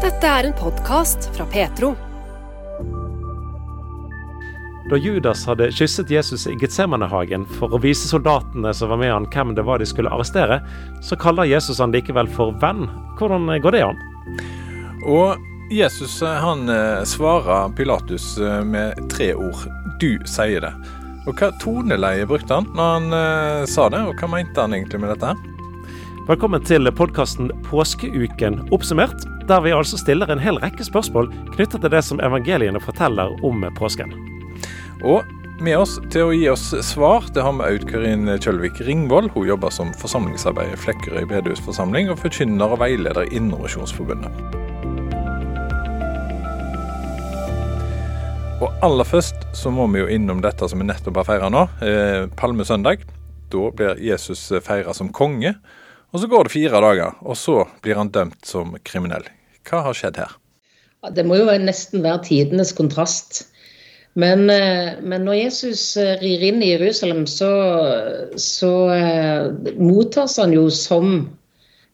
Dette er en podkast fra Petro. Da Judas hadde kysset Jesus i Getsemanehagen for å vise soldatene som var med han hvem det var de skulle arrestere, så kaller Jesus han likevel for venn. Hvordan går det an? Og Jesus han eh, svarer Pilatus eh, med tre ord. Du sier det. Og Hva toneleie brukte han når han uh, sa det, og hva mente han egentlig med dette? Velkommen til podkasten Påskeuken oppsummert, der vi altså stiller en hel rekke spørsmål knyttet til det som evangeliene forteller om påsken. Og med oss til å gi oss svar, det har vi Aud Karin Kjølvik Ringvold. Hun jobber som forsamlingsarbeider i Flekkerøy bedehusforsamling og forkynner og veileder i Innovasjonsforbundet. Og aller først så må vi jo innom dette som vi nettopp har feira nå, eh, palmesøndag. Da blir Jesus feira som konge. Og så går det fire dager, og så blir han dømt som kriminell. Hva har skjedd her? Det må jo nesten være tidenes kontrast. Men, eh, men når Jesus eh, rir inn i Jerusalem, så, så uh, mottas han jo som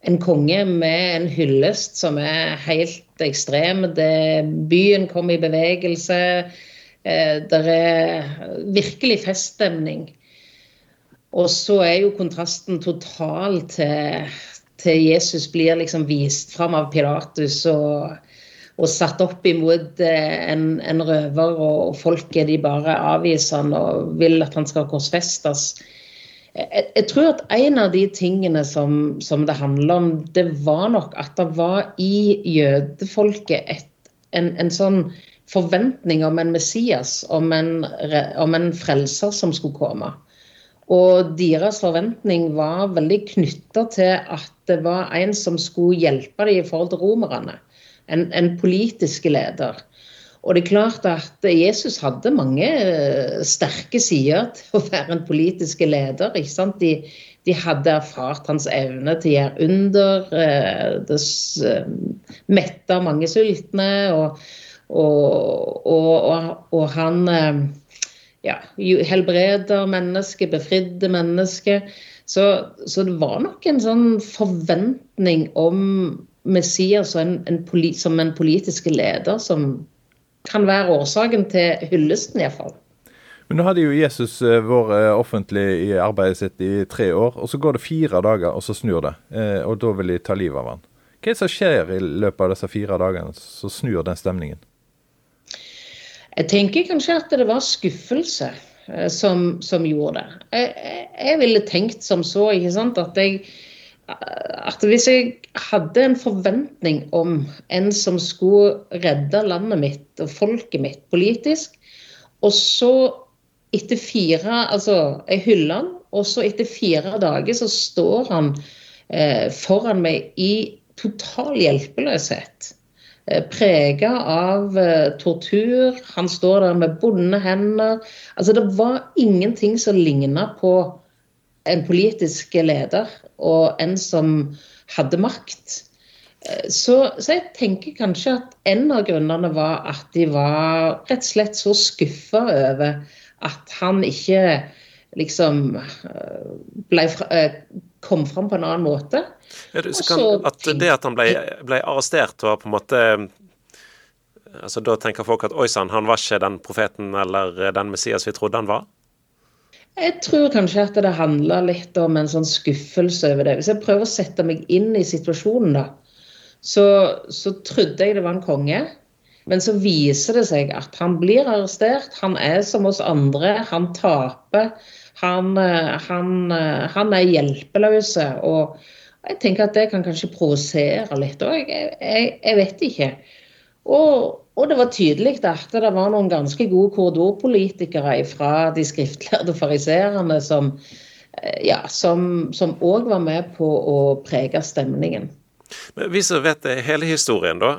en konge med en hyllest som er helt ekstrem. Det, byen kom i bevegelse. Eh, det er virkelig feststemning. Og så er jo kontrasten total til, til Jesus blir liksom vist fram av Pilatus og, og satt opp imot eh, en, en, røver, og folket de bare avviser han og vil at han skal korsfestes. Jeg, jeg, tror at en av de tingene som, som, det handler om, det var nok at det var i jødefolket et, en, en, sånn forventning om en Messias, om en, om en frelser som skulle komme. Og deres forventning var veldig knytta til at det var en som skulle hjelpe dem i forhold til romerne. En, en politisk leder. Og det er klart at Jesus hadde mange eh, sterke sider til å være en politisk leder. ikke sant? De, de hadde erfart hans evne til å gjøre under, eh, det eh, metta mange sultne. Og, og, og, og han ja, helbreder mennesker, befridde mennesker. Så, så, det var nok en sånn forventning om Messias en, en, som en politisk leder som kan være årsaken til hyllesten, iallfall. Men nå hadde jo Jesus eh, vært eh, offentlig i arbeidet sitt i tre år, og så går det fire dager, og så snur det. Eh, og da vil de ta livet av han. Hva er det som skjer i løpet av disse fire dagene som snur den stemningen? Jeg tenker kanskje at det var skuffelse som, som gjorde det. Jeg, jeg, jeg, ville tenkt som så, ikke sant, at jeg at hvis jeg hadde en forventning om en som skulle redde landet mitt og folket mitt politisk, og så etter fire Altså, jeg hyller han, og så etter fire dager så står han eh, foran meg i total hjelpeløshet. Eh, Prega av eh, tortur. Han står der med bundne hender. Altså, det var ingenting som ligna på en politisk leder og en som hadde makt. Eh, så, så, jeg tenker kanskje at en av grunnene var at de var rett og slett så skuffa over at han ikke liksom ble, eh, kom fram på en annen måte. Ja, du, kan, at det at han ble, ble arrestert var på en måte altså Da tenker folk at oi sann, han var ikke den profeten eller den Messias vi trodde han var? Jeg tror kanskje at det handler litt om en sånn skuffelse over det. Hvis jeg prøver å sette meg inn i situasjonen, da, så, så trodde jeg det var en konge. Men så viser det seg at han blir arrestert. Han er som oss andre. Han taper. Han, eh, han, eh, han er hjelpeløse. Og jeg tenker at det kan kanskje provosere litt òg. Jeg, jeg, jeg, vet ikke. Og, og det var tydelig at det var noen ganske gode korridorpolitikere fra de skriftlærde fariseerne som eh, ja, var med på å prege stemningen. Men Vi som vet hele historien, da,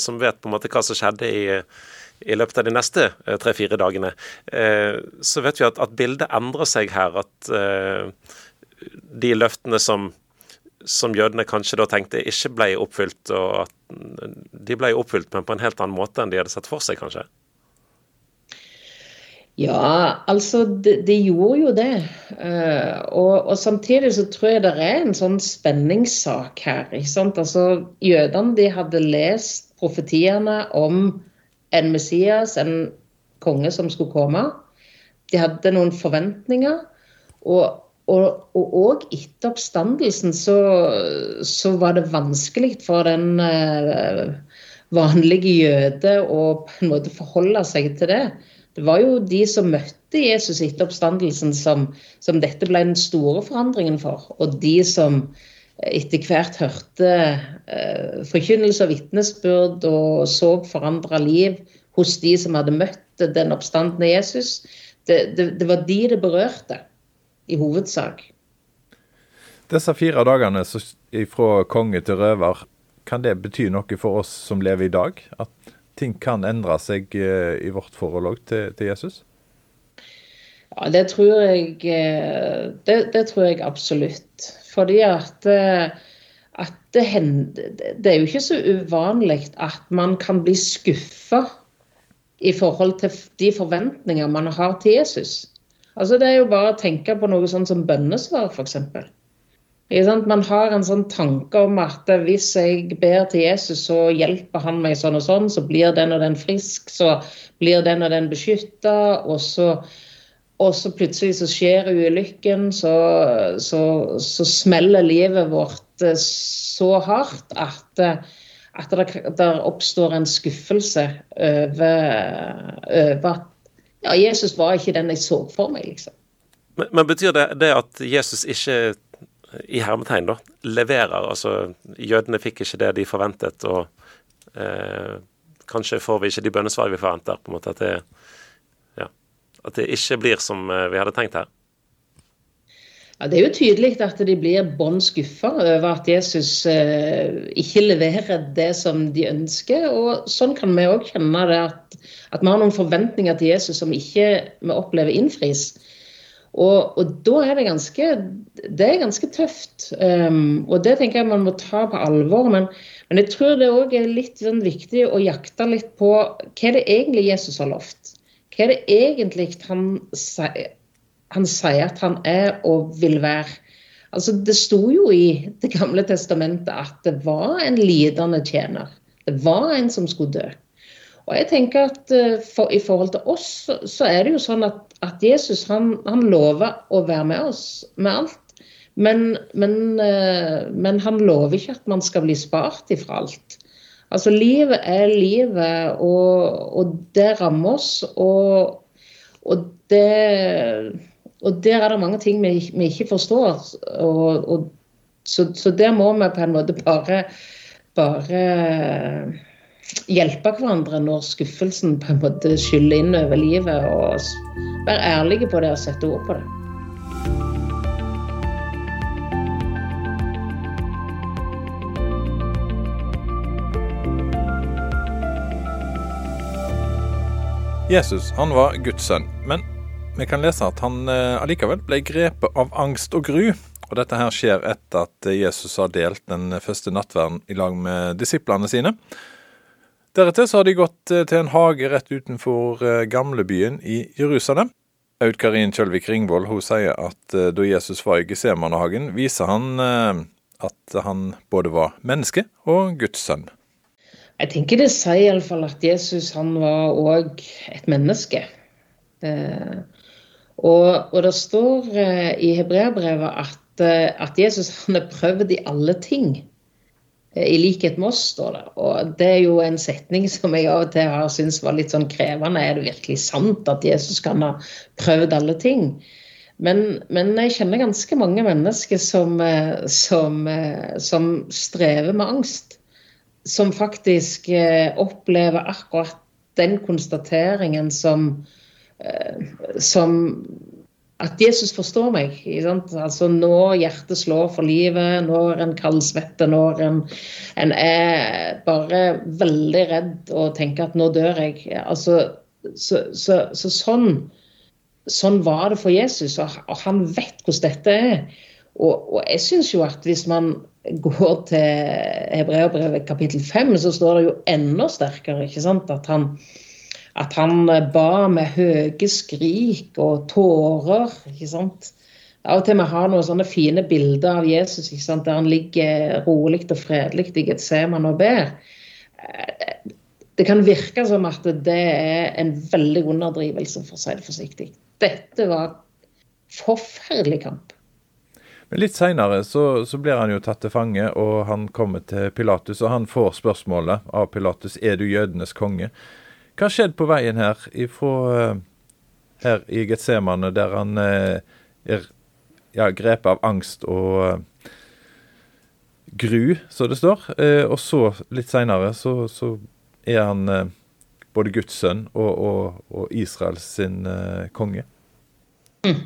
som vet på en måte hva som skjedde i, i løpet av de neste eh, tre-fire dagene, så vet vi at, at, bildet endrer seg her. At de løftene som som jødene kanskje da tenkte ikke ble oppfylt, og at de ble oppfylt, men på en helt annen måte enn de hadde sett for seg, kanskje? Ja, altså det, de gjorde jo det. Uh, og, og, samtidig så tror jeg det er en sånn spenningssak her. ikke sant? Altså Jødene de hadde lest profetiene om en Messias, en konge som skulle komme. De hadde noen forventninger. Og og, etter oppstandelsen så, så, var det vanskelig for den eh, vanlige jøde å på en måte forholde seg til det. Det var jo de som møtte Jesus etter oppstandelsen som, som dette ble den store forandringen for. Og de som etter hvert hørte uh, forkynnelse og vitnesbyrd og så forandra liv hos de som hadde møtt den oppstandende Jesus, det, det, det var de det berørte i hovedsak. Disse fire dagene fra konge til røver, kan det bety noe for oss som lever i dag? At ting kan endre seg eh, i vårt forhold til, til, Jesus? Ja, det tror jeg eh, det, det, tror jeg absolutt. Fordi at, eh, at det, hender, det er jo ikke så uvanlig at man kan bli skuffa i forhold til de forventninger man har til Jesus. Altså Det er jo bare å tenke på noe sånn som bønnesvar, f.eks. Man har en sånn tanke om at hvis jeg ber til Jesus, så hjelper han meg sånn og sånn, så blir den og den frisk, så blir den og den beskytta, og så, og så plutselig så skjer ulykken, så, så, så, smeller livet vårt eh, så hardt at, at det, der oppstår en skuffelse over, over at ja, Jesus var ikke den jeg så for meg, liksom. Men, men betyr det, det at Jesus ikke i hermetegn da, leverer. Altså, jødene fikk ikke det de forventet, og eh, kanskje får vi ikke de bønnesvarene vi forventer. på en måte At det, ja, at det ikke blir som eh, vi hadde tenkt her. Ja, Det er jo tydelig at de blir bånn skuffa over at Jesus eh, ikke leverer det som de ønsker. og Sånn kan vi òg kjenne det at, at, vi har noen forventninger til Jesus som ikke vi opplever innfris. Og, og, da er det ganske det er ganske tøft. Um, og det tenker jeg man må ta på alvor. Men, men jeg tror det òg er litt sånn, viktig å jakte litt på hva det egentlig Jesus har lovt. Hva er det egentlig han han sier at han er og vil være. Altså, det sto jo i Det gamle testamentet at det var en lidende tjener. Det var en som skulle dø. Og jeg tenker at eh, for, I forhold til oss så er det jo sånn at, at Jesus han, han, lover å være med oss med alt. Men, men, eh, men, han lover ikke at man skal bli spart ifra alt. Altså Livet er livet, og, og det rammer oss. Og, og det og der er det mange ting vi, vi ikke forstår. Og, så, så, der må vi på en måte bare, bare hjelpe hverandre når skuffelsen på en måte skyller inn over livet. Og være ærlige på det og sette ord på det. Jesus han var Guds sønn, men vi kan lese at han eh, allikevel ble grepet av angst og gru. Og dette her skjer etter at Jesus har delt den første nattverden i lag med disiplene sine. Deretter så har de gått eh, til en hage rett utenfor eh, gamlebyen i Jerusalem. Aud Karin Kjølvik Ringvold hun sier at da Jesus var i Gesemanehagen, viser han at han både var menneske og Guds sønn. Jeg tenker det sier iallfall at Jesus han var òg et menneske. Og, og det står eh, i hebreerbrevet at, eh, at, Jesus han er prøvd i alle ting. Eh, I likhet med oss, står det. Og det er jo en setning som jeg av og til har syntes var litt sånn krevende. Er det virkelig sant at Jesus kan ha prøvd alle ting? Men, men jeg kjenner ganske mange mennesker som, som, som strever med angst. Som faktisk opplever akkurat den konstateringen som, Eh, som at Jesus forstår meg. Altså Når hjertet slår for livet, når en kaldsvetter, når en, en, er bare veldig redd og tenker at nå dør jeg. Altså, så, så, så sånn, sånn, var det for Jesus, og han vet hvordan dette er. Og, og jeg syns jo at hvis man går til Hebreabrevet kapittel 5, så står det jo enda sterkere ikke sant? at han at han ba med høye skrik og tårer. ikke sant? Av og til vi har noen sånne fine bilder av Jesus ikke sant? der han ligger rolig og fredelig i Getseman og ber. Det kan virke som at det er en veldig underdrivelse, for å si det forsiktig. Dette var forferdelig kamp. Men litt seinere så, så, blir han jo tatt til fange, og han kommer til Pilatus. Og han får spørsmålet av Pilatus er du jødenes konge. Hva har skjedd på veien her ifra uh, her i Getsemane, der han eh, er ja, grepet av angst og uh, gru, som det står. og så, litt seinere, så, så, er han både Guds sønn og, og, og Israels sin konge. Mm.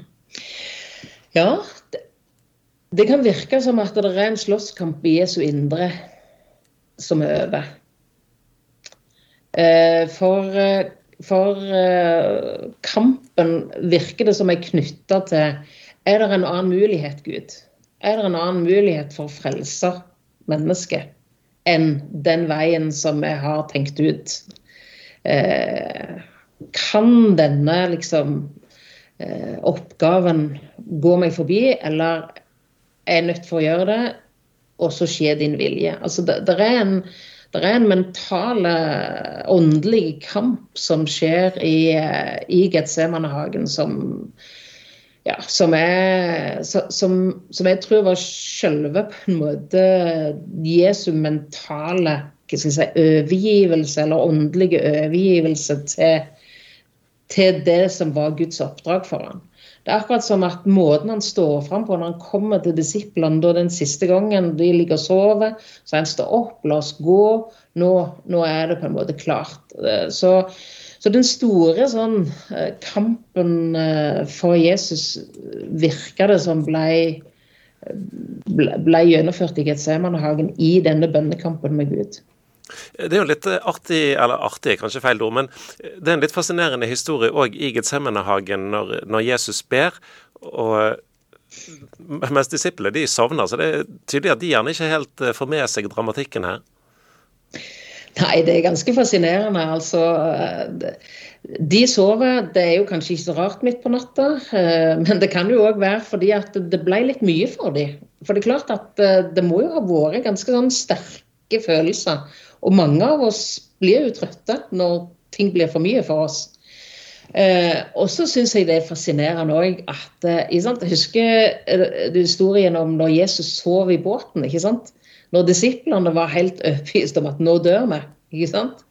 Ja, det, det kan virke som at det er en slåsskamp i Jesu indre som er over. Eh, for, eh, for eh, kampen virker det som er knytta til Er det en annen mulighet, Gud? Er det en annen mulighet for å frelse mennesket enn den veien som vi har tenkt ut? Kan denne liksom oppgaven gå meg forbi, eller er nødt for å gjøre det, og så skjer din vilje. Altså, det, det, er en, det er en mental, åndelig kamp som skjer i, i Getsemanehagen som, ja, som, er, som, som, jeg tror var selve på en måte Jesu mentale si, overgivelse, eller åndelige overgivelse til, til det som var Guds oppdrag for ham. Det er akkurat som at måten han står fram på når han kommer til disiplene da den siste gangen de ligger og sover, så han står opp, la oss gå, nå, nå er det på en måte klart. Eh, så, så den store sånn, eh, kampen eh, for Jesus virker det som ble, ble, ble gjennomført i Getsemanehagen i denne bønnekampen med Gud. Det er jo litt artig, eller artig er kanskje feil ord, men det er en litt fascinerende historie òg i Getsemanehagen når, når Jesus ber. og mens disiplene de sovner, så det er tydelig at de gjerne ikke helt eh, får med seg dramatikken her. Nei, det er ganske fascinerende. Altså, de sover. Det er jo kanskje ikke så rart midt på natta, eh, men det kan jo òg være fordi at det ble litt mye for dem. For det er klart at eh, det må jo ha vært ganske sånn sterke følelser og mange av oss blir jo trøtte når ting blir for mye for oss. Eh, og så syns jeg det er fascinerende òg at eh, Jeg husker eh, historien om når Jesus sov i båten. ikke sant? Når disiplene var helt overbevist om at nå dør vi. ikke sant?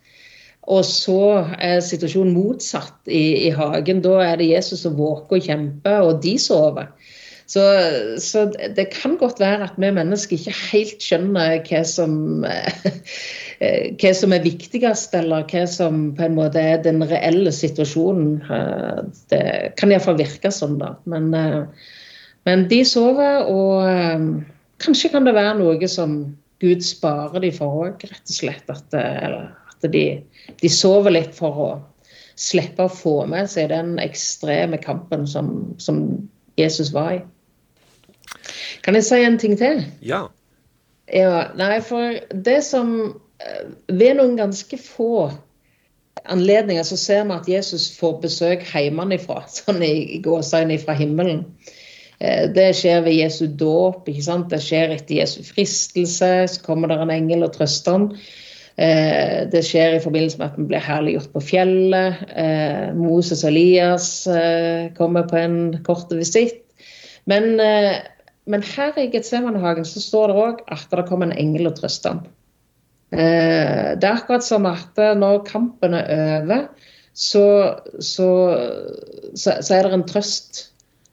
Og så er situasjonen motsatt i, i hagen. Da er det Jesus som våker og kjemper, og de sover. Så, så, det kan godt være at vi mennesker ikke helt skjønner hva som, eh, hva som er viktigst, eller hva som på en måte er den reelle situasjonen. Eh, det kan iallfall virke sånn, da. Men, eh, men, de sover, og kanskje kan det være noe som Gud sparer de for òg, rett og slett. At, at de, de sover litt for å slippe å få med seg den ekstreme kampen som, som Jesus var i. Kan jeg si en ting til? Ja. ja nei, for det som eh, Ved noen ganske få anledninger så ser vi at Jesus får besøk hjemmefra, sånn i gåseøyne fra himmelen. Eh, det skjer ved Jesu dåp, ikke sant? det skjer etter Jesu fristelse. Så kommer det en engel og trøster ham. Eh, det skjer i forbindelse med at vi blir herliggjort på fjellet. Moses og Elias kommer på en kort visitt. Men men her i Getsemanehagen så står det òg at det kommer en engel og trøster ham. Eh, det er akkurat som at når kampen er over, så, så, så, så, er det en trøst.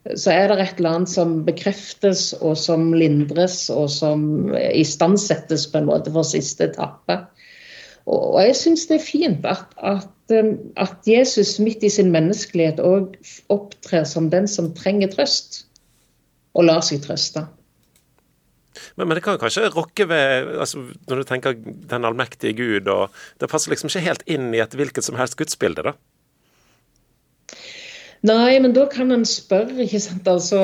Så er det et eller annet som bekreftes, og som lindres, og som istandsettes på en måte for siste etappe. Og, og jeg syns det er fint at, at, um, at, Jesus midt i sin menneskelighet òg opptrer som den som trenger trøst og lar seg trøste. Men, men, det kan kanskje rokke ved altså, Når du tenker den allmektige Gud, og det passer liksom ikke helt inn i et hvilket som helst gudsbilde, da? Nei, men da kan en spørre, ikke sant. Altså,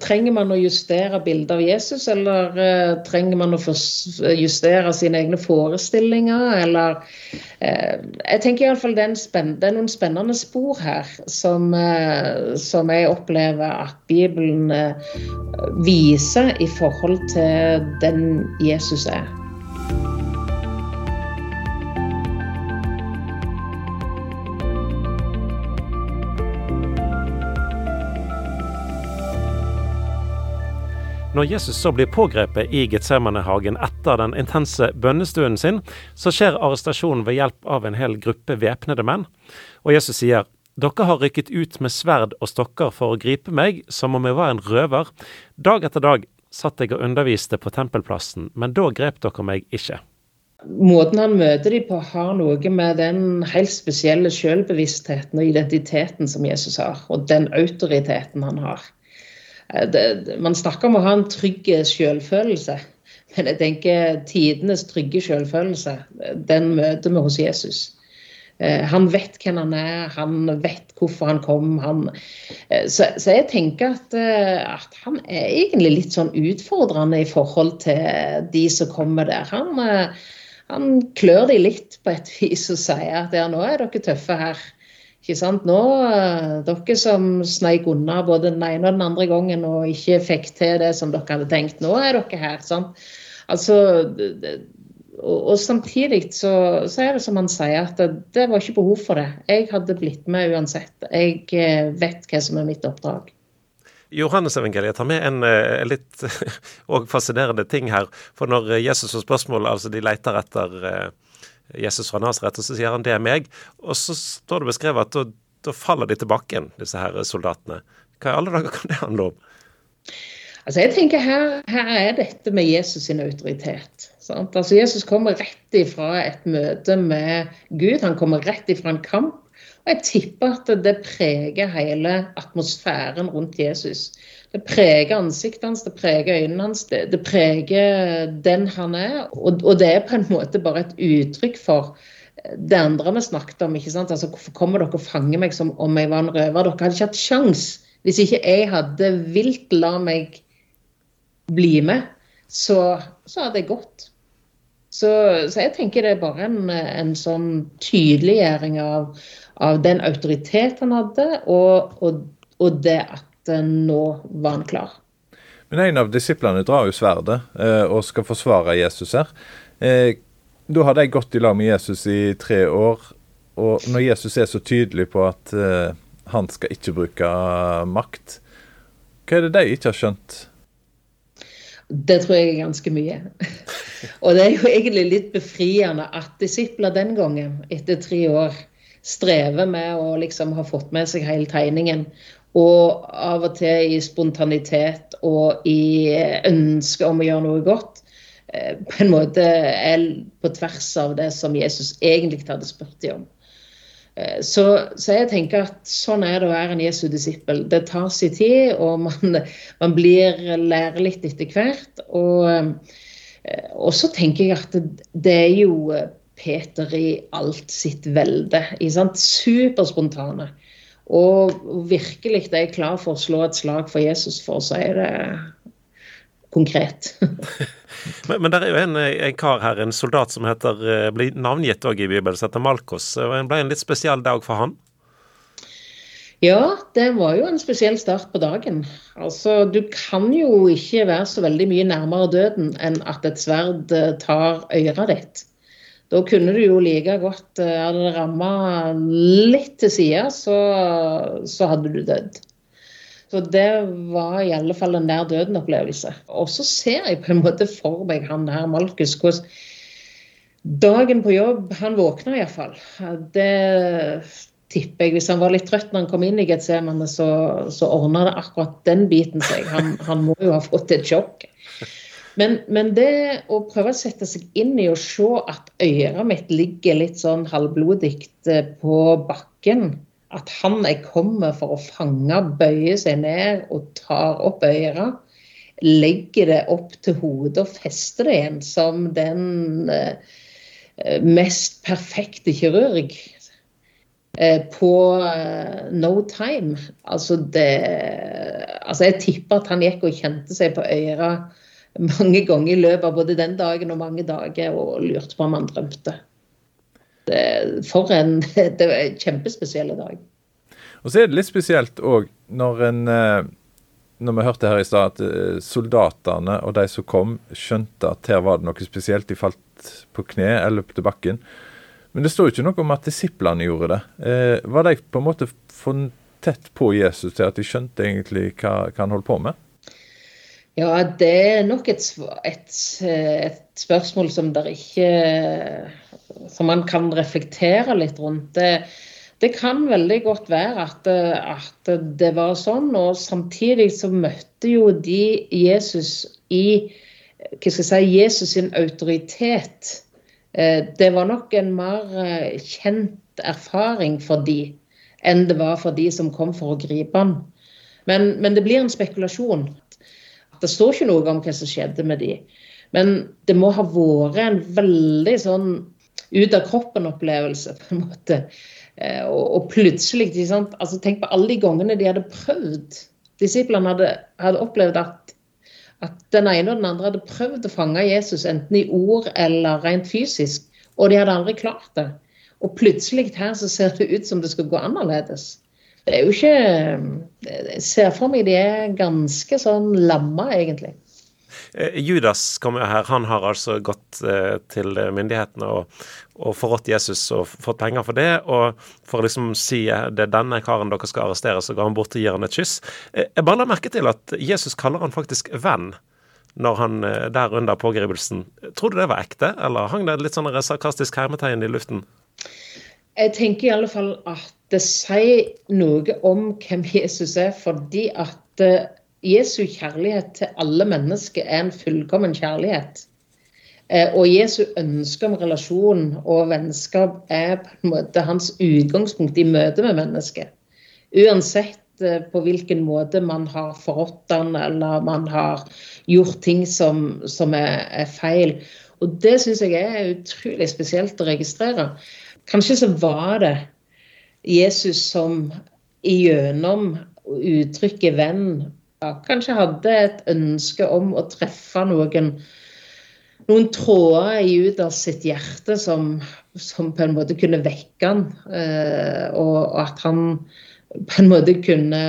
trenger man å justere bildet av Jesus, eller uh, trenger man å justere sine egne forestillinger, eller uh, Jeg tenker iallfall det, det er noen spennende spor her som, uh, som jeg opplever at Bibelen viser i forhold til den Jesus er. Når Jesus så blir pågrepet i Getsemanehagen etter den intense bønnestunden sin, så skjer arrestasjonen ved hjelp av en hel gruppe væpnede menn. Og Jesus sier dere har rykket ut med sverd og stokker for å gripe meg, som om jeg var en røver. Dag etter dag satt jeg og underviste på tempelplassen, men da grep dere meg ikke. Måten han møter dem på, har noe med den helt spesielle selvbevisstheten og identiteten som Jesus har, og den autoriteten han har. Eh, det, man snakker om å ha en trygg selvfølelse. Men jeg tenker tidenes trygge selvfølelse, den møter vi hos Jesus. Eh, han vet hvem han er, han vet hvorfor han kom. Han, eh, så, så, jeg tenker at, at, han er egentlig litt sånn utfordrende i forhold til de som kommer der. Han, han klør de litt på et vis og sier at ja, nå er dere tøffe her. Ikke sant? Nå, eh, Dere som sneik unna både den ene og den andre gangen og ikke fikk til det som dere hadde tenkt. Nå er dere her. sant? Altså, og, og samtidig så, så, er det som han sier, at det, det, var ikke behov for det. Jeg hadde blitt med uansett. Jeg eh, vet hva som er mitt oppdrag. Johannes-evangeliet tar med en, eh, litt fascinerende ting her. For når Jesus får spørsmål, altså de leter etter Jesus fra Nasaret, og så sier han 'det er meg'. Og så står det beskrevet at da, da faller de tilbake igjen, disse her soldatene. Hva i alle dager kan det handle om? Altså jeg tenker her, her er dette med Jesus sin autoritet. Sant? Altså Jesus kommer rett ifra et møte med Gud, han kommer rett ifra en kamp. Og jeg tipper at det preger hele atmosfæren rundt Jesus. Det preger ansiktet hans, det preger øynene hans, det, det preger den han er. Og, og, det er på en måte bare et uttrykk for det andre vi snakket om. ikke sant? Altså, Hvorfor kommer dere og fanger meg som om jeg var en røver? Dere hadde ikke hatt sjans hvis ikke jeg hadde vilt la meg bli med. Så, så hadde jeg gått. Så, så, jeg tenker det er bare en, en sånn tydeliggjøring av, av, den autoritet han hadde, og, og, og det at nå var han klar. Men en av disiplene drar jo sverdet eh, og skal forsvare Jesus her. Eh, da har de gått i lag med Jesus i tre år, og når Jesus er så tydelig på at eh, han skal ikke bruke makt, hva er det de ikke har skjønt? Det tror jeg er ganske mye. og det er jo egentlig litt befriende at disipler den gangen, etter tre år, strever med å liksom ha fått med seg hele tegningen og av og til i spontanitet og i ønske om å gjøre noe godt, eh, på en måte er på tvers av det som Jesus egentlig hadde spurt dem om. Eh, så, så, jeg tenker at sånn er det å være en Jesu disippel. Det tar sin tid, og man, man blir lærer litt etter hvert. Og, eh, og, så tenker jeg at det er jo Peter i alt sitt velde. Superspontane. Og virkelig er klar for å slå et slag for Jesus, for å si det konkret. men, men det er jo en, en, kar her, en soldat som heter, eh, blir navngitt også i Bibelen, som heter Malkos. Det ble en litt spesiell dag for han? Ja, det var jo en spesiell start på dagen. Altså, Du kan jo ikke være så veldig mye nærmere døden enn at et sverd eh, tar øret ditt. Da kunne du jo like godt eh, Hadde det ramma litt til sida, så, så, hadde du dødd. Så det var i alle fall en nær døden-opplevelse. Og så ser jeg på en måte for meg han her Malkus hvordan Dagen på jobb Han våkna iallfall. Det tipper jeg. Hvis han var litt trøtt når han kom inn i Getsemane, så, så ordna det akkurat den biten seg. Han, han må jo ha fått et sjokk. Men, men, det å prøve å sette seg inn i og se at øret mitt ligger litt sånn halvblodig eh, på bakken At han jeg kommer for å fange, bøyer seg ned og tar opp øret. Legger det opp til hodet og fester det igjen som den eh, mest perfekte kirurg eh, på no time. Altså, det, altså Jeg tipper at han gikk og kjente seg på øret mange ganger i løpet av både den dagen og mange dager og lurte på om han drømte. Det, for en Det var en kjempespesiell dag. Og så er det litt spesielt òg når en eh, når vi hørte her i stad at eh, soldatene og de som kom, skjønte at her var det noe spesielt. De falt på kne eller til bakken. Men det står jo ikke noe om at disiplene gjorde det. Eh, var de på en måte for tett på Jesus til at de skjønte egentlig hva, hva han holdt på med? Ja, det er nok et, et, et spørsmål som der ikke Som man kan reflektere litt rundt. Det, det kan veldig godt være at, at, det var sånn, og samtidig så møtte jo de Jesus i hva skal jeg si, Jesus sin autoritet. Eh, det var nok en mer eh, kjent erfaring for de enn det var for de som kom for å gripe han. Men, men det blir en spekulasjon. Det står ikke noe om hva som skjedde med de. Men det må ha vært en veldig sånn ut av kroppen-opplevelse, på en måte. Eh, og, og plutselig altså Tenk på alle de gangene de hadde prøvd. Disiplene hadde, hadde opplevd at, at, den ene og den andre hadde prøvd å fange Jesus, enten i ord eller rent fysisk, og de hadde aldri klart det. Og plutselig her så ser det ut som det skal gå annerledes det er jo ikke Jeg ser for meg de er ganske sånn lamma, egentlig. Eh, Judas kommer her. Han har altså gått eh, til myndighetene og, og forrådt Jesus og fått penger for det. Og for å liksom si eh, det er denne karen dere skal arrestere, så går han bort og gir han et kyss. Jeg bare la merke til at Jesus kaller han faktisk venn når han der under pågripelsen. Tror du det var ekte, eller hang det litt sånn sarkastisk hermetegn i luften? Jeg tenker i alle fall at det sier noe om hvem Jesus er, fordi at eh, Jesu kjærlighet til alle mennesker er en fullkommen kjærlighet. Eh, og Jesu ønske om relasjon og vennskap er på en måte hans utgangspunkt i møte med mennesket. Uansett eh, på hvilken måte man har forrådt han, eller man har gjort ting som, som er, er feil. Og det syns jeg er utrolig spesielt å registrere. Kanskje så var det Jesus som igjennom uttrykket 'venn' kanskje hadde et ønske om å treffe noen noen tråder i Judas sitt hjerte som, som, på en måte kunne vekke han, eh, og at han på en måte kunne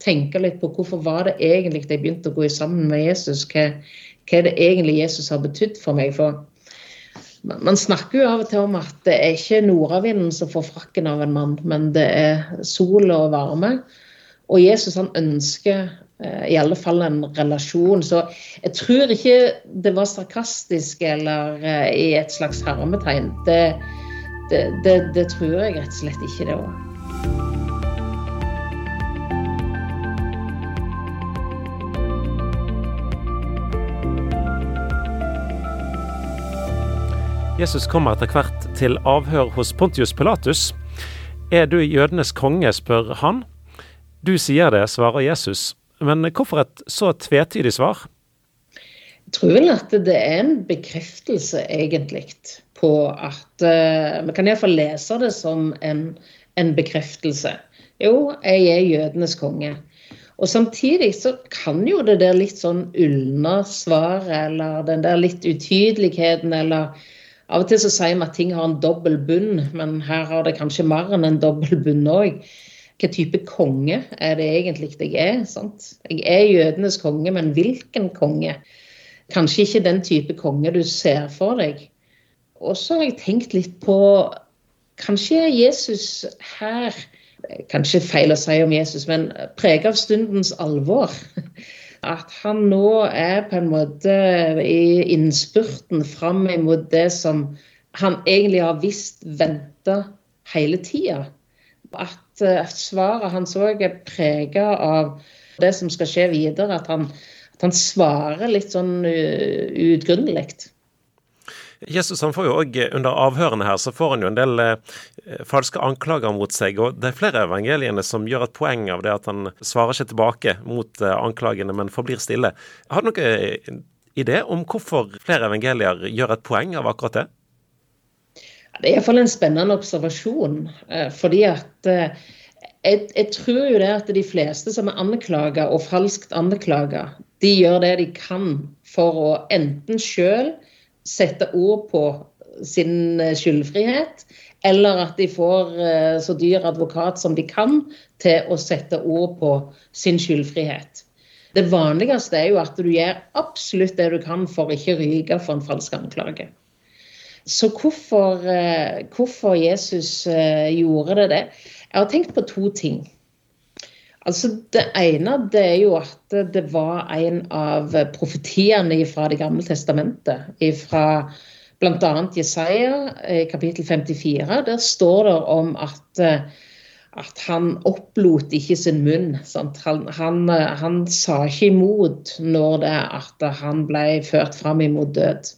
tenke litt på hvorfor var det egentlig jeg begynte å gå sammen med Jesus. Hva, hva er det egentlig Jesus har betydd for meg? For man snakker jo av og til om at det er ikke nordavinden som får frakken av en mann, men det er sol og varme. Og Jesus han ønsker eh, i alle fall en relasjon. Så jeg tror ikke det var sarkastisk eller eh, i et slags hermetegn. Det, det, det, det tror jeg rett og slett ikke det var. Jesus kommer etter hvert til avhør hos Pontius Pilatus. Er du jødenes konge, spør han. Du sier det, svarer Jesus. Men hvorfor et så tvetydig svar? Jeg tror vel at det er en bekreftelse, egentlig, på at uh, Vi kan iallfall lese det som en, en bekreftelse. Jo, jeg er jødenes konge. Og samtidig så kan jo det der litt sånn ulne svaret, eller den der litt utydeligheten, eller av og til så sier vi at ting har en dobbel bunn, men her har det kanskje mer enn en dobbel bunn òg. Hvilken type konge er det egentlig jeg er? sant? Jeg er jødenes konge, men hvilken konge? Kanskje ikke den type konge du ser for deg. Og så har jeg tenkt litt på Kanskje er Jesus her Kanskje feil å si om Jesus, men preget av stundens alvor. at han nå er på en måte i innspurten fram imot det som han egentlig har visst venta hele tida. At uh, svaret hans òg er prega av det som skal skje videre. At han, at han svarer litt sånn uh, utgrunnelig. Jesus han får jo også, Under avhørene her så får han jo en del eh, falske anklager mot seg. og Det er flere evangeliene som gjør et poeng av det at han svarer ikke tilbake mot eh, anklagene, men forblir stille. Har du noen eh, idé om hvorfor flere evangelier gjør et poeng av akkurat det? Det er iallfall en spennende observasjon. Eh, fordi at eh, jeg, jeg, tror jo det at de fleste som er anklaga og falskt anklaga, de gjør det de kan for å enten sjøl sette ord på sin eh, skyldfrihet, eller at de får eh, så dyr advokat som de kan til å sette ord på sin skyldfrihet. Det vanligste er jo at du gjør absolutt det du kan for ikke å ryke for en falsk anklage. Så hvorfor, eh, hvorfor Jesus gjorde det det? Jeg har tenkt på to ting. Altså Det ene det er jo at det var en av profetiene fra Det gamle testamentet. Fra bl.a. Jesaja i kapittel 54. Der står det om at, at han opplot ikke sin munn. Han, han, han, sa ikke imot når det at han ble ført fram imot død.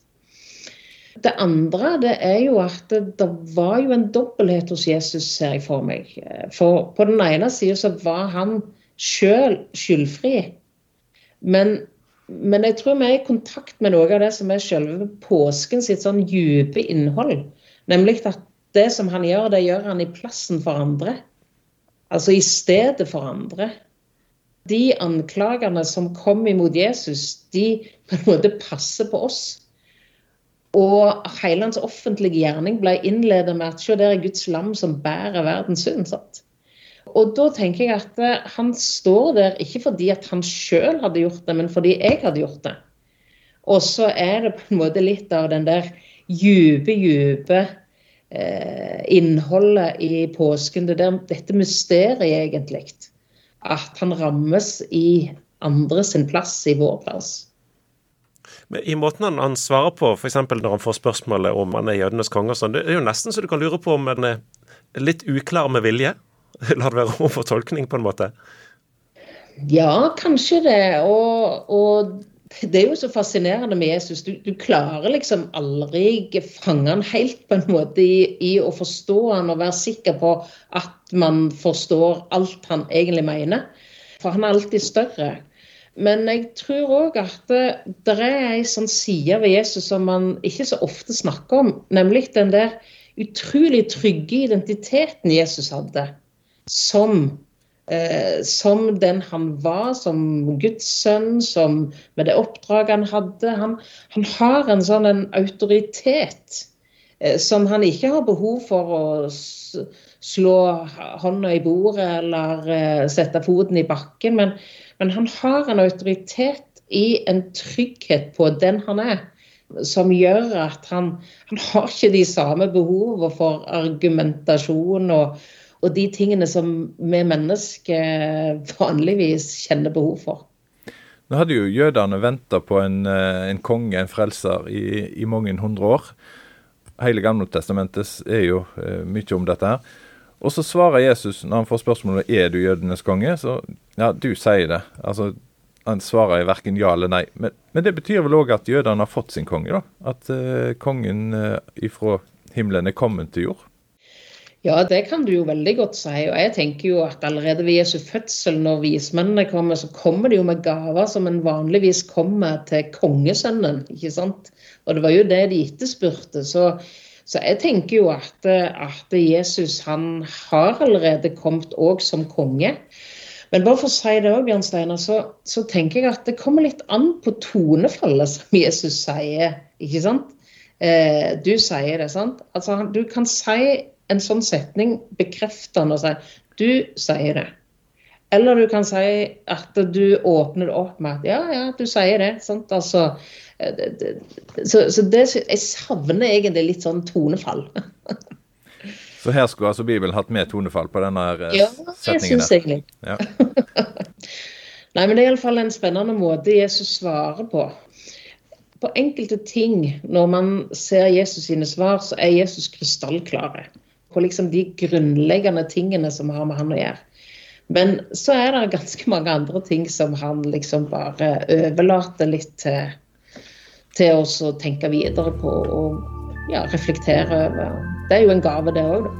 Det andre det er jo at det, det var jo en dobbelthet hos Jesus, ser jeg for meg. For på den ene sida så var han sjøl skyldfri. Men, men, jeg tror vi er i kontakt med noe av det som er selve påsken sitt sånn dype innhold. Nemlig at det som han gjør, det gjør han i plassen for andre. Altså i stedet for andre. De anklagene som kom imot Jesus, de på en måte passer på oss. Og hele hans offentlige gjerning ble innledet med at se, der er Guds lam som bærer verdens synd. Sant? Og da tenker jeg at eh, han står der ikke fordi at han sjøl hadde gjort det, men fordi jeg hadde gjort det. Og så er det på en måte litt av den der dype, dype eh, innholdet i påsken. Det der, dette mysteriet, egentlig. At han rammes i andre sin plass, i vår plass. I måten han, han svarer på, f.eks. når han får spørsmålet om han er jødenes konge, sånn, det er jo nesten så du kan lure på om han er litt uklar med vilje. La det være rom for tolkning, på en måte. Ja, kanskje det. Og, og, det er jo så fascinerende med Jesus. Du, du klarer liksom aldri fange han helt på en måte i, i, å forstå han og være sikker på at man forstår alt han egentlig mener. For han er alltid større. Men jeg tror òg at det, er ei sånn side ved Jesus som man ikke så ofte snakker om, nemlig den der utrolig trygge identiteten Jesus hadde som, eh, som den han var, som Guds sønn, som med det oppdraget han hadde. Han, han har en sånn en autoritet eh, som han ikke har behov for å slå hånda i bordet eller eh, sette foten i bakken. men men han har en autoritet i en trygghet på den han er, som gjør at han, han har ikke de samme behovene for argumentasjon og, og de tingene som vi mennesker vanligvis kjenner behov for. Nå hadde jo jødene venta på en, eh, en, konge, en frelser, i, i mange hundre år. Hele Gamle testamentet er jo uh, mye om dette. her. Og så svarer Jesus når han får spørsmålet er du jødenes konge. Så ja, du sier det. Altså, Han svarer verken ja eller nei. Men, men det betyr vel òg at jødene har fått sin konge, da? At uh, kongen uh, ifra himmelen er kommet til jord? Ja, det kan du jo veldig godt si. Og jeg tenker jo at allerede ved Jesu fødsel, når vismennene kommer, så kommer de jo med gaver som en vanligvis kommer til kongesønnen. ikke sant? Og det var jo det de etterspurte. Så så jeg tenker jo at, at Jesus han har allerede kommet òg som konge. Men bare for å si det òg, Bjørn Steinar, så, så, tenker jeg at det kommer litt an på tonefallet som Jesus sier. ikke sant? Eh, du sier det, sant? Altså, du kan si en sånn setning bekreftende og si du sier det. Eller du kan si at du åpner det opp med at ja, ja, du sier det. sant? Altså, så, så det, jeg savner egentlig litt sånn tonefall. så her skulle altså Bibelen hatt mer tonefall på denne eh, ja, setningen? jeg syns egentlig. Ja. Nei, men det er iallfall en spennende måte Jesus svarer på. På enkelte ting, når man ser Jesus sine svar, så er Jesus krystallklare. På liksom de grunnleggende tingene som har med han å gjøre. Men så er det ganske mange andre ting som han liksom bare overlater litt til til oss å tenke videre på og ja, reflektere over. Det er jo en gave, det òg.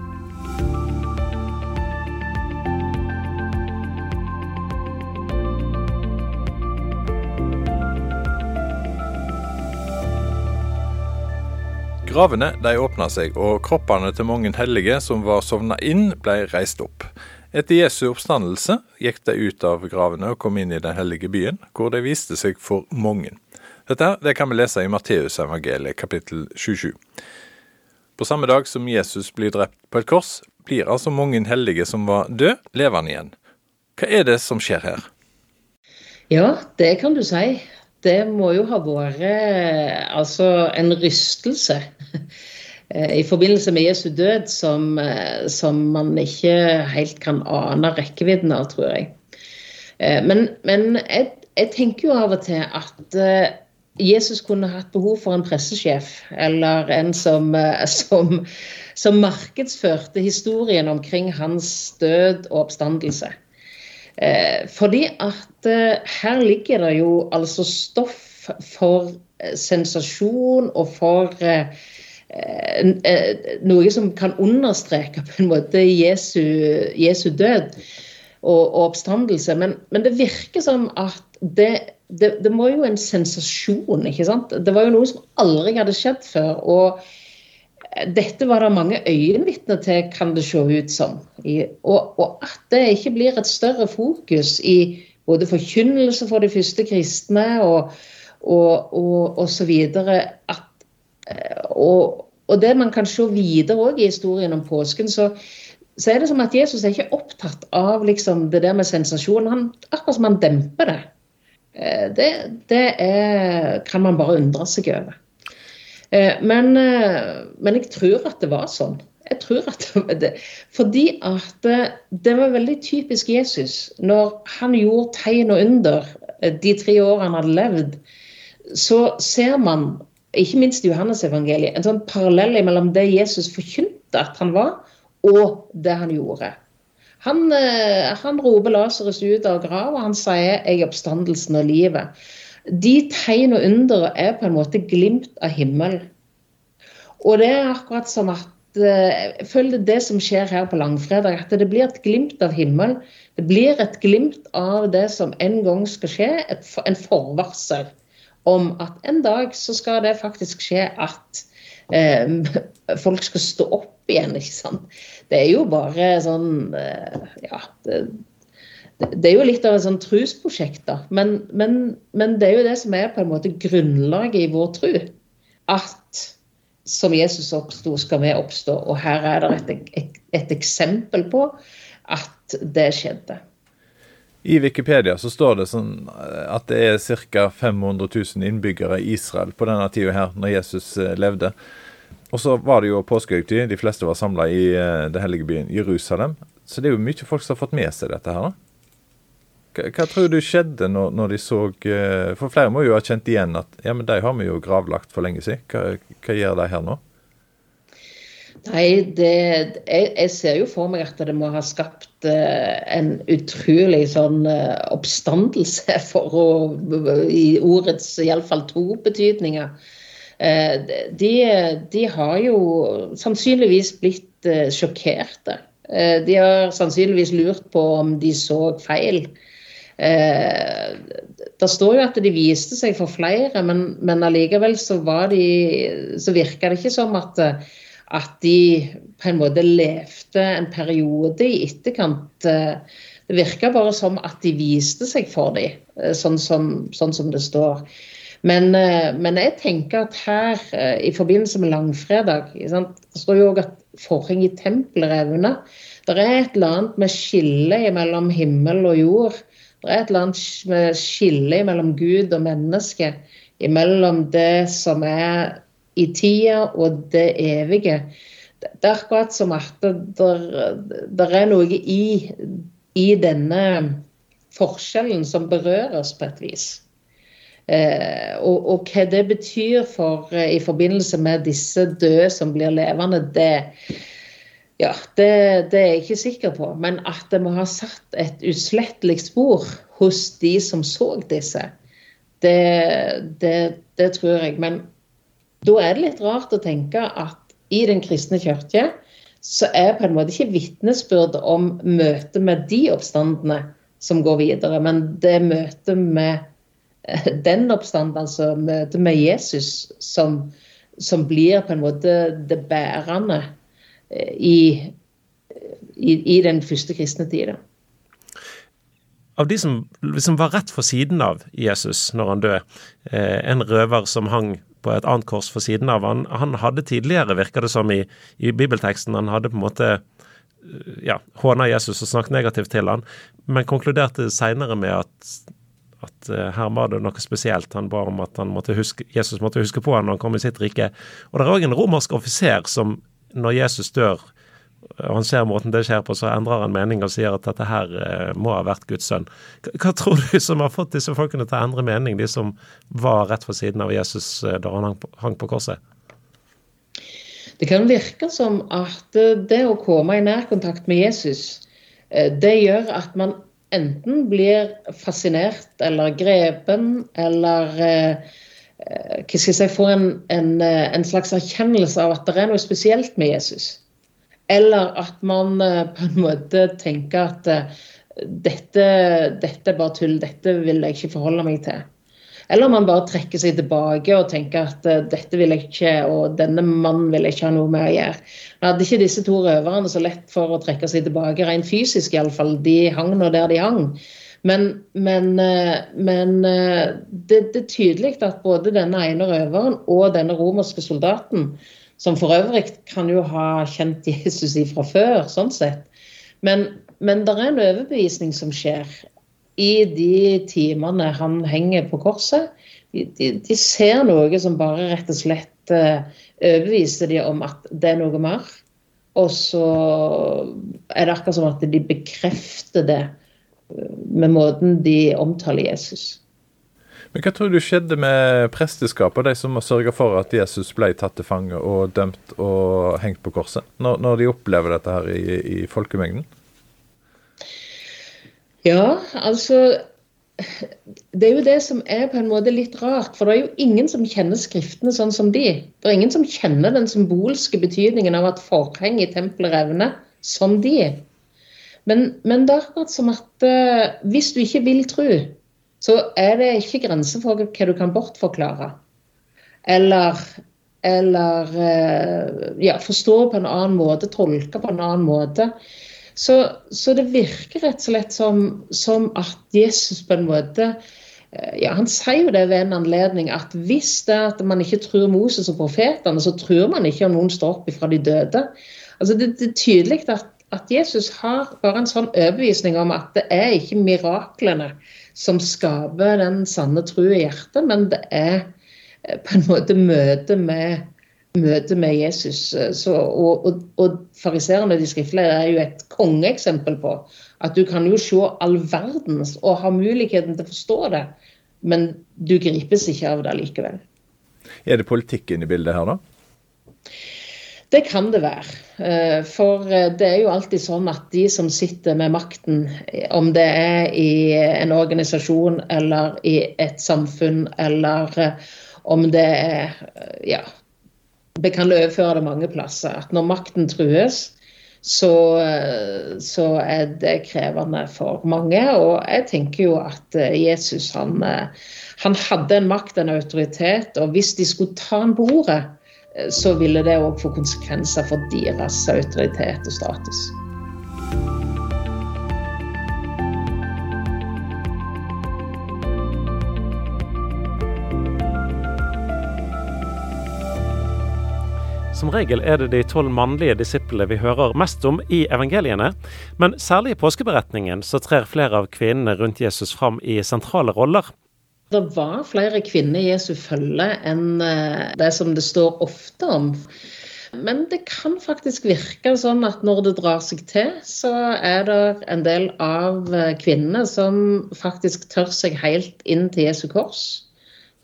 Gravene de åpna seg, og kroppene til mange hellige som var sovna inn, ble reist opp. Etter Jesu oppstandelse gikk de ut av gravene og kom inn i den hellige byen, hvor de viste seg for mange. Dette det kan vi lese i Matteusevangeliet kapittel 27. På samme dag som Jesus blir drept på et kors, blir altså mange hellige som var døde, levende igjen. Hva er det som skjer her? Ja, det kan du si. Det må jo ha vært altså en rystelse i forbindelse med Jesu død som, som man ikke helt kan ane rekkevidden av, tror jeg. Eh, men, men jeg, jeg, tenker jo av og til at eh, Jesus kunne hatt behov for en pressesjef, eller en som, eh, som, som markedsførte historien omkring hans død og oppstandelse. Fordi at her ligger det jo altså stoff for sensasjon og for noe som kan understreke på en måte Jesu, Jesu død og, og oppstandelse. Men, men, det virker som at det, det, det, var jo en sensasjon, ikke sant. Det var jo noe som aldri hadde skjedd før. og dette var det mange øyenvitner til, kan det se ut som. Og, og, at det ikke blir et større fokus i både forkynnelse for de første kristne og, og, og, og så videre. At, og, og det man kan se videre i historien om påsken, så, så er det som at Jesus er ikke opptatt av liksom, det der med sensasjon. Han, akkurat som han demper det. Eh, det, det er, kan man bare undre seg over. Eh, men, eh, men, jeg tror at det var sånn. Jeg tror at det, Fordi at det var veldig typisk Jesus. Når han gjorde tegn og under de tre årene han hadde levd, så ser man, ikke minst i Johannes-evangeliet, en sånn parallell mellom det Jesus forkynte at han var, og det han gjorde. Han, eh, han roper Lasarus ut av grava, han sier 'jeg er oppstandelsen og livet'. De tegn og under er på en måte glimt av himmel. Og det er akkurat som at eh, jeg føler det, det som skjer her på langfredag, at det blir et glimt av himmel. Det blir et glimt av det som en gang skal skje, et, en forvarsel om at en dag så skal det faktisk skje at eh, folk skal stå opp igjen. ikke sant? Det er jo bare sånn eh, Ja. Det, det er jo litt av et sånn trusprosjekt, da. Men, men, men, det er jo det som er på en måte grunnlaget i vår tro. At som Jesus oppsto, skal vi oppstå. Og her er det et, et, et eksempel på at det skjedde. I Wikipedia så står det sånn eh, at det er ca. 500 000 innbyggere i Israel på denne tida her, når Jesus eh, levde. Og så var det jo påskehøytid. De fleste var samla i uh, det hellige byen Jerusalem. Så det er jo mye folk som har fått med seg dette her. Hva, hva tror du skjedde når, når de så For flere må jo ha kjent igjen at ja, men de har vi jo gravlagt for lenge siden. Hva, hva gjør de her nå? Nei, det, jeg, jeg, ser jo for meg at det må ha skapt uh, en utrolig sånn uh, oppstandelse for å I ordets iallfall to betydninger. Uh, de, de har jo sannsynligvis blitt eh, sjokkerte. Eh, de har sannsynligvis lurt på om de så feil. Det står jo at de viste seg for flere, men, men allikevel så, de, så virka det ikke som at, at, de på en måte levde en periode i etterkant. Det virka bare som at de viste seg for dem, sånn som, sånn som det står. Men, eh, men, jeg tenker at her, eh, i forbindelse med langfredag Det står jo òg at forhenget i tempelet revner. Det er et eller annet med skillet mellom himmel og jord. Det er et eller annet med skille mellom Gud og menneske. Mellom det som er i tida og det evige. Det er akkurat som at det er noe i, i denne forskjellen som berører oss på et vis. Eh, og, og, hva det betyr for, eh, i forbindelse med disse døde som blir levende, det, ja, det, det, er jeg ikke sikker på. Men at det må ha satt et uslettelig spor hos de som så disse, det, det tror jeg. Men da er det litt rart å tenke at i Den kristne kirke så er på en måte ikke vitnesbyrd om møtet med de oppstandene som går videre, men det møtet med den oppstandelsen, møtet med Jesus, som, som, blir på en måte det bærende eh, i, i, i den første kristne tida. Av de som liksom var rett for siden av Jesus når han døde, eh, en røver som hang på et annet kors for siden av han, han hadde tidligere, virker det som i, i, bibelteksten, han hadde på en måte eh, ja, håna Jesus og snakket negativt til han, men konkluderte seinere med at at uh, her var det noe spesielt. Han ba om at måtte huske, Jesus måtte huske på han når han kom i sitt rike. Og det er òg en romersk offiser som, når Jesus dør, og han ser måten det skjer på, så endrer han mening og sier at dette her eh, må ha vært Guds sønn. Hva tror du som har fått disse folkene til å endre mening, de som var rett ved siden av Jesus eh, da han hang på korset? Det kan virke som at det å komme i nærkontakt med Jesus, det gjør at man enten blir fascinert eller grepen eller hva skal jeg si, får en, en, en slags erkjennelse av at det er noe spesielt med Jesus. Eller at man eh, på en måte tenker at eh, dette, dette er bare tull, dette vil jeg ikke forholde meg til. Eller om man bare trekker seg tilbake og tenker at uh, dette vil jeg ikke, og denne mannen vil jeg ikke ha noe med å gjøre. Men hadde ikke disse to røverne så lett for å trekke seg tilbake, rent fysisk iallfall. De hang nå der de hang. Men, men, men det, det, er tydelig at både denne ene røveren og denne romerske soldaten som for øvrig kan jo ha kjent Jesus ifra før, sånn sett. Men, men det er en overbevisning som skjer i de timene han henger på korset. De, de, de ser noe som bare rett og slett uh, overbeviser de om at det er noe mer. Og så er det akkurat som at de bekrefter det eh, med måten de omtaler Jesus. Men Hva tror du skjedde med presteskapet, de som sørga for at Jesus ble tatt til fange og dømt og hengt på korset, når, når de opplever dette her i, i folkemengden? Ja, altså Det er jo det som er på en måte litt rart. For det er jo ingen som kjenner Skriftene sånn som de. Det er ingen som kjenner den symbolske betydningen av at forheng i tempelet revner, som de. Men, men det er akkurat som at uh, hvis du ikke vil tro, så er det ikke grenser for hva du kan bortforklare. Eller, eller eh, ja, forstå på en annen måte, tolke på en annen måte. Så, så det virker rett og slett som, som, at Jesus på en måte eh, ja, Han sier jo det ved en anledning at hvis det er at man ikke tror Moses og profetene, så tror man ikke om noen står opp fra de døde. Altså det, det er tydelig at, at Jesus har bare en sånn overbevisning om at det er ikke miraklene som skaper den sanne tro i hjertet, men det er eh, på en måte møte med, møte med Jesus. Så, og og, og fariserene de skriftlige er jo et kongeeksempel på at du kan jo se all verdens og ha muligheten til å forstå det, men du gripes ikke av det likevel. Er det politikk inne i bildet her, da? Det kan det være. Eh, for eh, det er jo alltid sånn at de som sitter med makten, om det er i en organisasjon eller i et samfunn, eller eh, om det er Ja, vi kan overføre det mange plasser. At når makten trues, så, så, er det krevende for mange. Og jeg tenker jo at Jesus han, han hadde en makt, en autoritet, og hvis de skulle ta han på ordet, så ville det òg få konsekvenser for deres autoritet og status. Som regel er det de tolv mannlige disiplene vi hører mest om i evangeliene, men særlig i påskeberetningen så trer flere av kvinnene rundt Jesus fram i sentrale roller. Det var flere kvinner i Jesu følge enn eh, det som det står ofte om. Men det kan faktisk virke sånn at når det drar seg til, så er det en del av eh, kvinnene som faktisk tør seg helt inn til Jesu kors.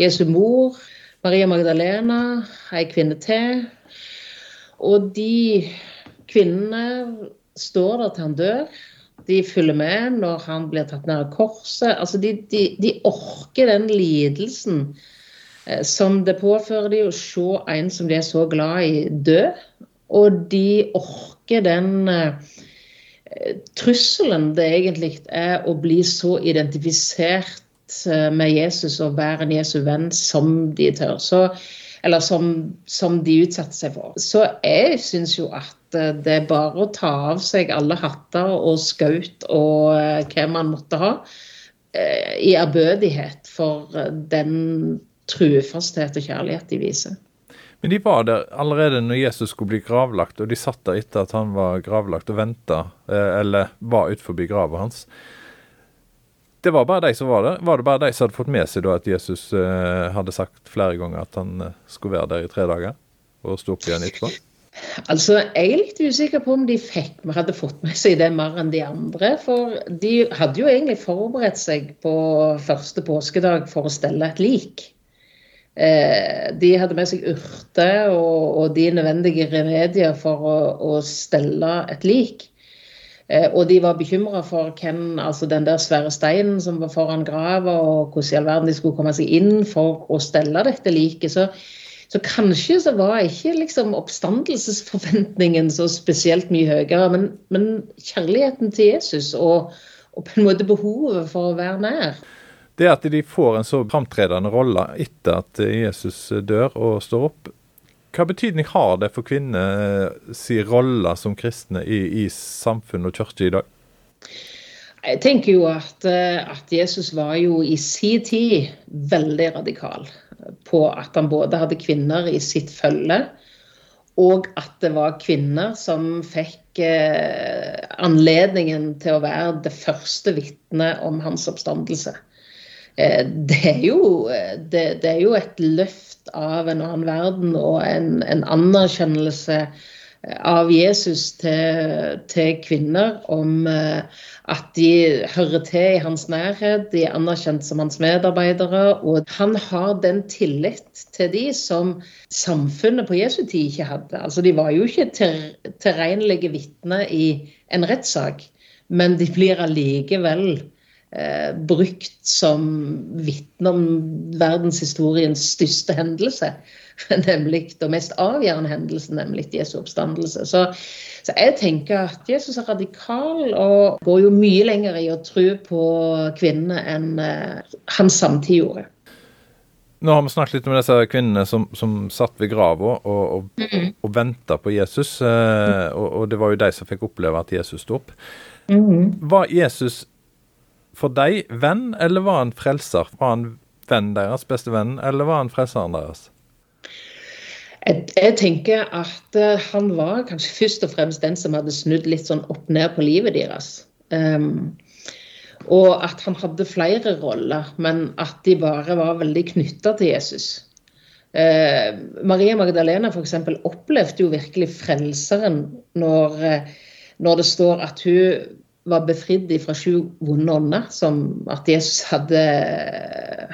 Jesu mor, Maria Magdalena, ei kvinne til. Og de kvinnene står der til han dør. De følger med når han blir tatt ned av korset. Altså de, de, de, orker den lidelsen eh, som det påfører de å se en som de er så glad i, dø. Og de orker den eh, trusselen det egentlig er å bli så identifisert eh, med Jesus og være en Jesu venn som de tør. Så, eller som, som de utsetter seg for. Så jeg syns jo at Eh, det er bare å ta av seg alle hatter og skaut og eh, hva man måtte ha, eh, i ærbødighet for den trufasthet og kjærlighet de viser. Men de var der allerede når Jesus skulle bli gravlagt, og de satt der etter at han var gravlagt og venta, eller var utenfor grava hans. Det var bare de som var der. Var det bare de som hadde fått med seg da at Jesus hadde sagt flere ganger at han skulle være der i tre dager, og stå opp igjen etterpå? Altså, Jeg er litt usikker på om de fikk, hadde fått med seg det mer enn de andre. For de hadde jo egentlig forberedt seg på første påskedag for å stelle et lik. Eh, de hadde med seg urter og, og, de nødvendige remedier for å, å stelle et lik. Eh, og de var bekymra for hvem, altså den der svære steinen som var foran grava, og hvordan i all verden de skulle komme seg inn for å stelle dette liket. Så så kanskje så var ikke liksom oppstandelsesforventningen så spesielt mye høyere, men, men kjærligheten til Jesus og, og, på en måte behovet for å være nær. Det at de får en så framtredende rolle etter at Jesus dør og står opp, hva betydning har det for kvinner rolle som kristne i, i samfunn og kirke i dag? Jeg tenker jo at, at Jesus var jo i sin tid veldig radikal på at han både hadde kvinner i sitt følge, og at det var kvinner som fikk eh, anledningen til å være det første vitnet om hans oppstandelse. Eh, det, er jo, det, det, er jo, et løft av en annen verden og en, en anerkjennelse av Jesus til, til kvinner om eh, at de hører til i hans nærhet, de er anerkjent som hans medarbeidere. Og han har den tillit til de som samfunnet på Jesu tid ikke hadde. Altså, De var jo ikke tilregnelige vitner i en rettssak, men de blir allikevel eh, brukt som vitne om verdenshistoriens største hendelse. Nemlig den mest avgjørende hendelsen, nemlig Jesu oppstandelse. Så så jeg tenker at Jesus er radikal og går jo mye lenger i å tro på kvinnene enn uh, han samtid gjorde. Nå har vi snakket litt om disse kvinnene som, som satt ved grava og, og, og, og venta på Jesus. Eh, og, og, det var jo de som fikk oppleve at Jesus sto opp. Mm. Var Jesus for deg venn, eller var han frelser? Var han venn deres, beste venn, eller var han frelseren deres? Jeg, jeg, tenker at uh, han var kanskje først og fremst den som hadde snudd litt sånn opp ned på livet deres. Um, og at han hadde flere roller, men at de bare var veldig knytta til Jesus. Uh, Maria Magdalena f.eks. opplevde jo virkelig frelseren når, uh, når det står at hun var befridd fra sju vonde ånder, som at Jesus hadde,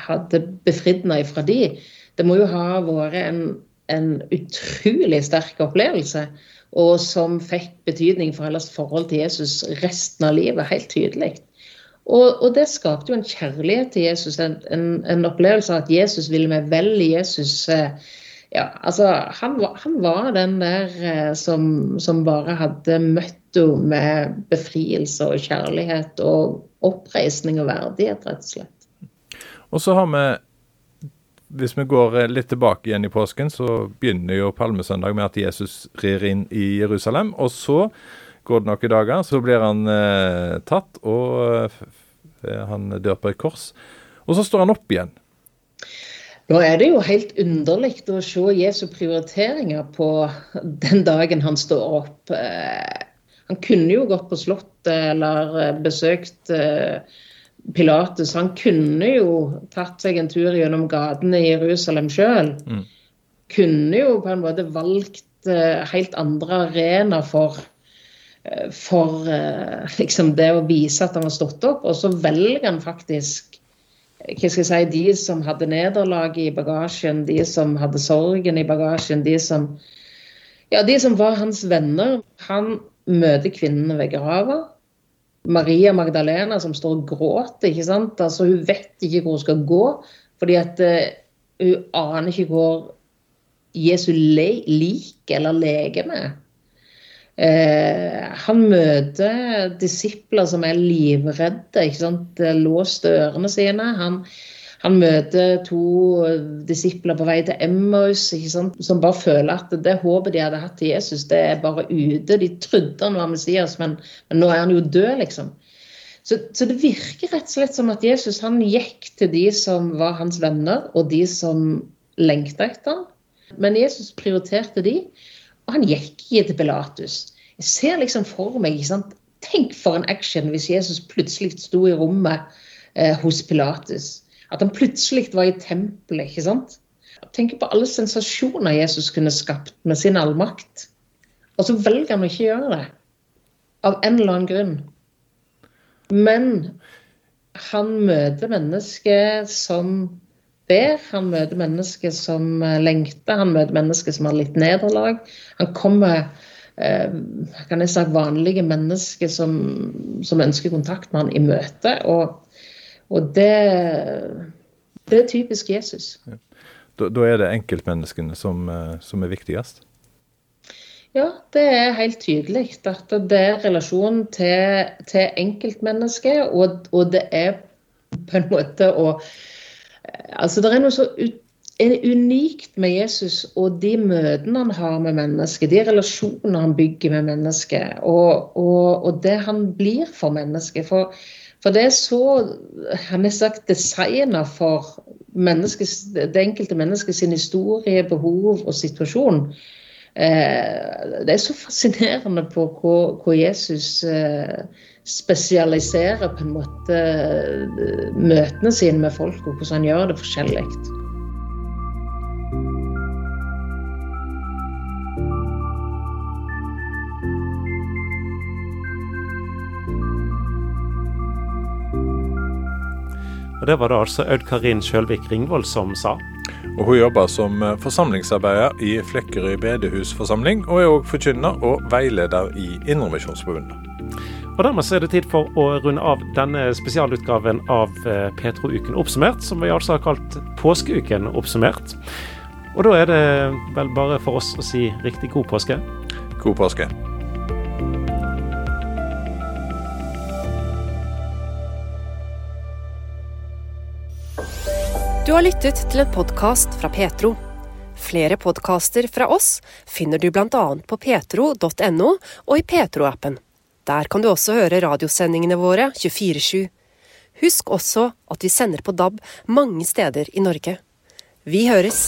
hadde befridd henne fra de. Det må jo ha vært en en utrolig sterk opplevelse, og som fikk betydning for hennes forhold til Jesus resten av livet, helt tydelig. Og, og, det skapte jo en kjærlighet til Jesus, en, en, en opplevelse av at Jesus ville meg vel. Jesus eh, ja, altså, han, han var den der eh, som, som bare hadde møtt henne med befrielse og kjærlighet og oppreisning og verdighet, rett og slett. Og så har vi hvis vi går eh, litt tilbake igjen i påsken, så begynner jo palmesøndag med at Jesus rir inn i Jerusalem. Og så går det noen dager, så blir han eh, tatt, og eh, han dør på et kors. Og så står han opp igjen. Nå er det jo helt underlig å se Jesu prioriteringer på den dagen han står opp. Eh, han kunne jo gått på Slottet eller eh, besøkt Pilates. Pilatus han kunne jo tatt seg en tur gjennom gatene i Jerusalem sjøl. Mm. Kunne jo på en måte valgt uh, helt andre arenaer for, for liksom det å vise at han har stått opp. Og så velger han faktisk hva skal jeg si, de som hadde nederlaget i bagasjen, de som hadde sorgen i bagasjen, de som, ja, de som var hans venner. Han møter kvinnene ved grava. Maria Magdalena som står og gråter. ikke sant? Altså, Hun vet ikke hvor hun skal gå, fordi at uh, hun aner ikke hvor Jesu lik eller legeme er. Uh, han møter disipler som er livredde, ikke sant? låst ørene sine. Han, han møter to disipler på vei til Emmaus som bare føler at det håpet de hadde hatt til Jesus, det er bare ute. De trodde han var Messias, men, men nå er han jo død, liksom. Så, så, det virker rett og slett som at Jesus han gikk til de som var hans venner, og de som lengta etter ham. Men Jesus prioriterte de, og han gikk ikke til Pilatus. Jeg ser liksom for meg ikke sant? Tenk for en action hvis Jesus plutselig sto i rommet eh, hos Pilatus. At han plutselig var i tempelet. ikke sant? Tenk på alle sensasjoner Jesus kunne skapt med sin allmakt. Og så velger han å ikke gjøre det. Av en eller annen grunn. Men han møter mennesker som ber, han møter mennesker som eh, lengter, han møter mennesker som har litt nederlag. Han kommer eh, kan jeg si, vanlige mennesker som, som, ønsker kontakt med han i møte. Og, og det, det, er typisk Jesus. Ja. Da, da, er det enkeltmenneskene som, eh, som er viktigst? Ja, det er helt tydelig at det er relasjonen til, til enkeltmennesket, og, og, det er på en måte å Altså, det er noe så ut, unikt med Jesus og de møtene han har med mennesker, de relasjonene han bygger med mennesker, og, og, og det han blir for mennesker. For, for, det er så han er sagt designa for det enkelte menneskets historie, behov og situasjon. Eh, det er så fascinerende på hvor Jesus eh, spesialiserer på en måte eh, møtene sine med folk, og hvordan han gjør det forskjellig. Og Det var det altså Aud Karin Sjølvik Ringvold som sa. Og Hun jobber som eh, forsamlingsarbeider i Flekkerøy bedehusforsamling, og er òg forkynner og veileder i Indremisjonsforbundet. Og Dermed så er det tid for å runde av denne spesialutgaven av eh, Petro-uken oppsummert, som vi altså har kalt Påskeuken oppsummert. Og da er det vel bare for oss å si riktig god påske. God påske. Du har lyttet til en podkast fra Petro. Flere podkaster fra oss finner du bl.a. på petro.no og i Petro-appen. Der kan du også høre radiosendingene våre 24-7. Husk også at vi sender på DAB mange steder i Norge. Vi høres!